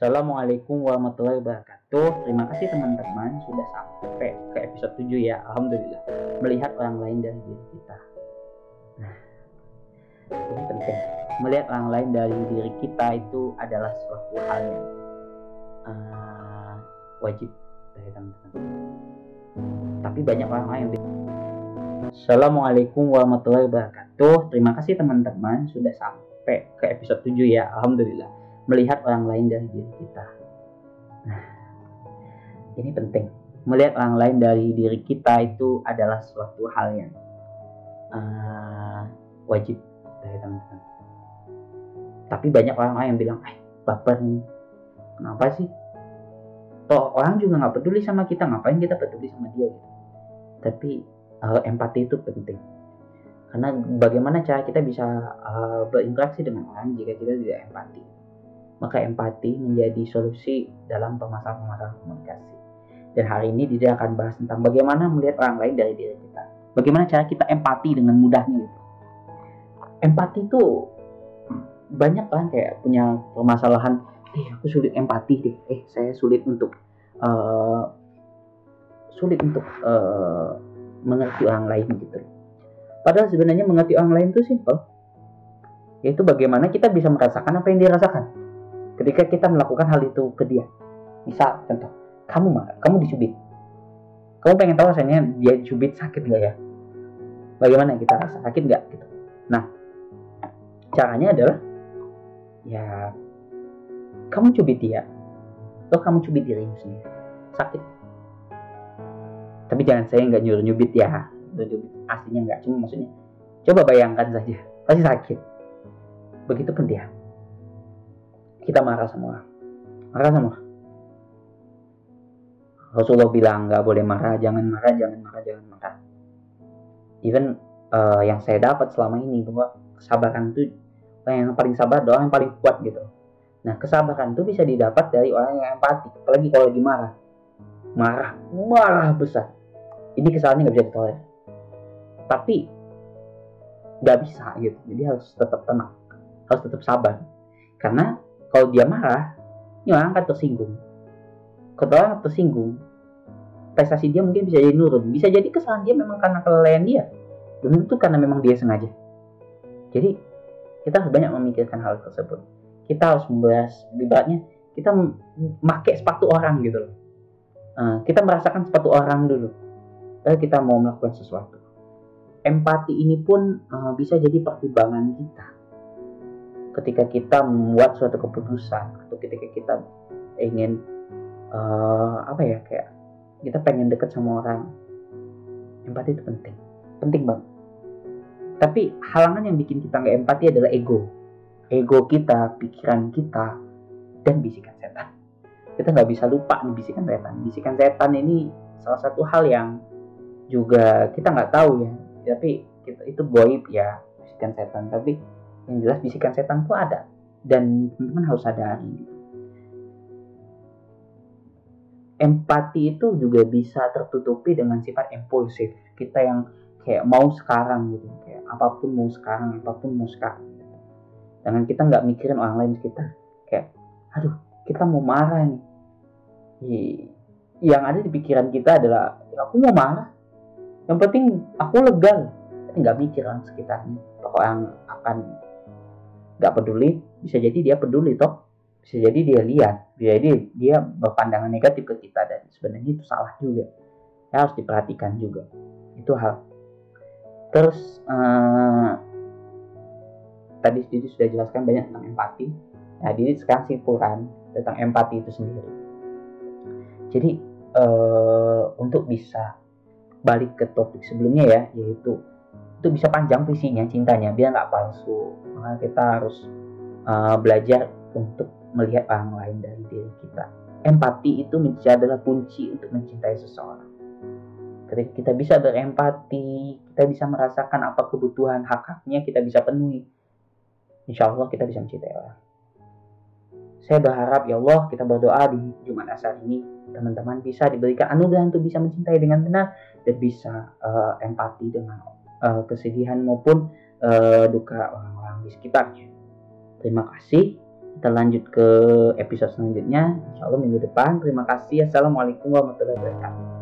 Assalamualaikum warahmatullahi wabarakatuh. Terima kasih teman-teman sudah sampai ke episode 7 ya. Alhamdulillah. Melihat orang lain dari diri kita. Nah, ini penting. Melihat orang lain dari diri kita itu adalah suatu hal yang uh, wajib dari teman-teman. Tapi banyak orang lain Assalamualaikum warahmatullahi wabarakatuh. Terima kasih teman-teman sudah sampai ke episode 7 ya. Alhamdulillah melihat orang lain dari diri kita. Nah, ini penting. Melihat orang lain dari diri kita itu adalah suatu hal yang uh, wajib dari teman-teman. Tapi banyak orang-orang yang bilang, eh baper ini, kenapa sih? Toh orang juga nggak peduli sama kita, ngapain kita peduli sama dia gitu. Tapi uh, empati itu penting. Karena bagaimana cara kita bisa uh, berinteraksi dengan orang jika kita tidak empati maka empati menjadi solusi dalam permasalahan-permasalahan komunikasi. Dan hari ini Didi akan bahas tentang bagaimana melihat orang lain dari diri kita. Bagaimana cara kita empati dengan mudahnya gitu. Empati itu banyak kan kayak punya permasalahan, eh aku sulit empati deh, eh saya sulit untuk uh, sulit untuk uh, mengerti orang lain gitu. Padahal sebenarnya mengerti orang lain itu simple. Yaitu bagaimana kita bisa merasakan apa yang dia rasakan ketika kita melakukan hal itu ke dia. Misal contoh kamu marah kamu dicubit. Kamu pengen tahu rasanya dia cubit sakit gak ya? Bagaimana kita rasa sakit gak gitu. Nah caranya adalah ya kamu cubit dia atau kamu cubit dirimu sendiri. Sakit. Tapi jangan saya nggak nyuruh nyubit ya. Nyubit aslinya nggak cuma maksudnya coba bayangkan saja pasti sakit. Begitupun dia kita marah semua. Marah semua. Rasulullah bilang nggak boleh marah jangan marah jangan marah jangan marah. Even uh, yang saya dapat selama ini bahwa kesabaran itu yang paling sabar doang yang paling kuat gitu. Nah kesabaran itu bisa didapat dari orang yang empati apalagi kalau lagi marah. Marah marah besar. Ini kesalahannya nggak bisa ditolak tapi nggak bisa gitu. Jadi harus tetap tenang harus tetap sabar. Karena kalau dia marah ini orang akan tersinggung. Orang tersinggung prestasi dia mungkin bisa jadi nurun. Bisa jadi kesalahan dia memang karena kelalaian dia. Belum tentu karena memang dia sengaja. Jadi kita harus banyak memikirkan hal tersebut. Kita harus membahas ibaratnya kita memakai sepatu orang gitu loh. Uh, kita merasakan sepatu orang dulu. Lalu kita mau melakukan sesuatu. Empati ini pun uh, bisa jadi pertimbangan kita ketika kita membuat suatu keputusan atau ketika kita ingin uh, apa ya kayak kita pengen deket sama orang empati itu penting. Penting banget. Tapi halangan yang bikin kita nggak empati adalah ego. Ego kita pikiran kita dan bisikan setan. Kita nggak bisa lupa nih bisikan setan. Bisikan setan ini salah satu hal yang juga kita nggak tahu ya. Tapi itu goib ya bisikan setan. Tapi yang jelas bisikan setan itu ada. Dan teman-teman harus sadari. Empati itu juga bisa tertutupi dengan sifat impulsif. Kita yang kayak mau sekarang gitu. Kayak apa pun mau sekarang apa pun mau sekarang gitu. dengan kita nggak mikirin orang lain sekitar. Kayak aduh kita mau marah nih. Yang ada di pikiran kita adalah ya aku mau marah. Yang penting aku lega nggak mikir orang sekitarnya. Orang akan nggak peduli bisa jadi dia peduli toh. Bisa jadi dia lihat. Bisa jadi dia berpandangan negatif ke kita dan sebenarnya itu salah juga. Ya, harus diperhatikan juga. Itu hal. Terus uh, tadi Didi sudah jelaskan banyak tentang empati. Nah Didi sekarang simpulkan tentang empati itu sendiri. Jadi uh, untuk bisa balik ke topik sebelumnya ya yaitu itu bisa panjang visinya cintanya biar nggak palsu. Maka kita harus uh, belajar untuk melihat orang lain dari diri kita. Empati itu adalah kunci untuk mencintai seseorang. Ketika kita bisa berempati kita bisa merasakan apa kebutuhan hak haknya kita bisa penuhi. Insya Allah kita bisa mencintai orang. Saya berharap ya Allah kita berdoa di Jumat Asar ini teman-teman bisa diberikan anugerah untuk bisa mencintai dengan benar dan bisa uh, empati dengan uh, kesedihan maupun uh, duka orang-orang di sekitarnya. Terima kasih. kita lanjut ke episode selanjutnya insya Allah minggu depan terima kasih assalamualaikum warahmatullahi wabarakatuh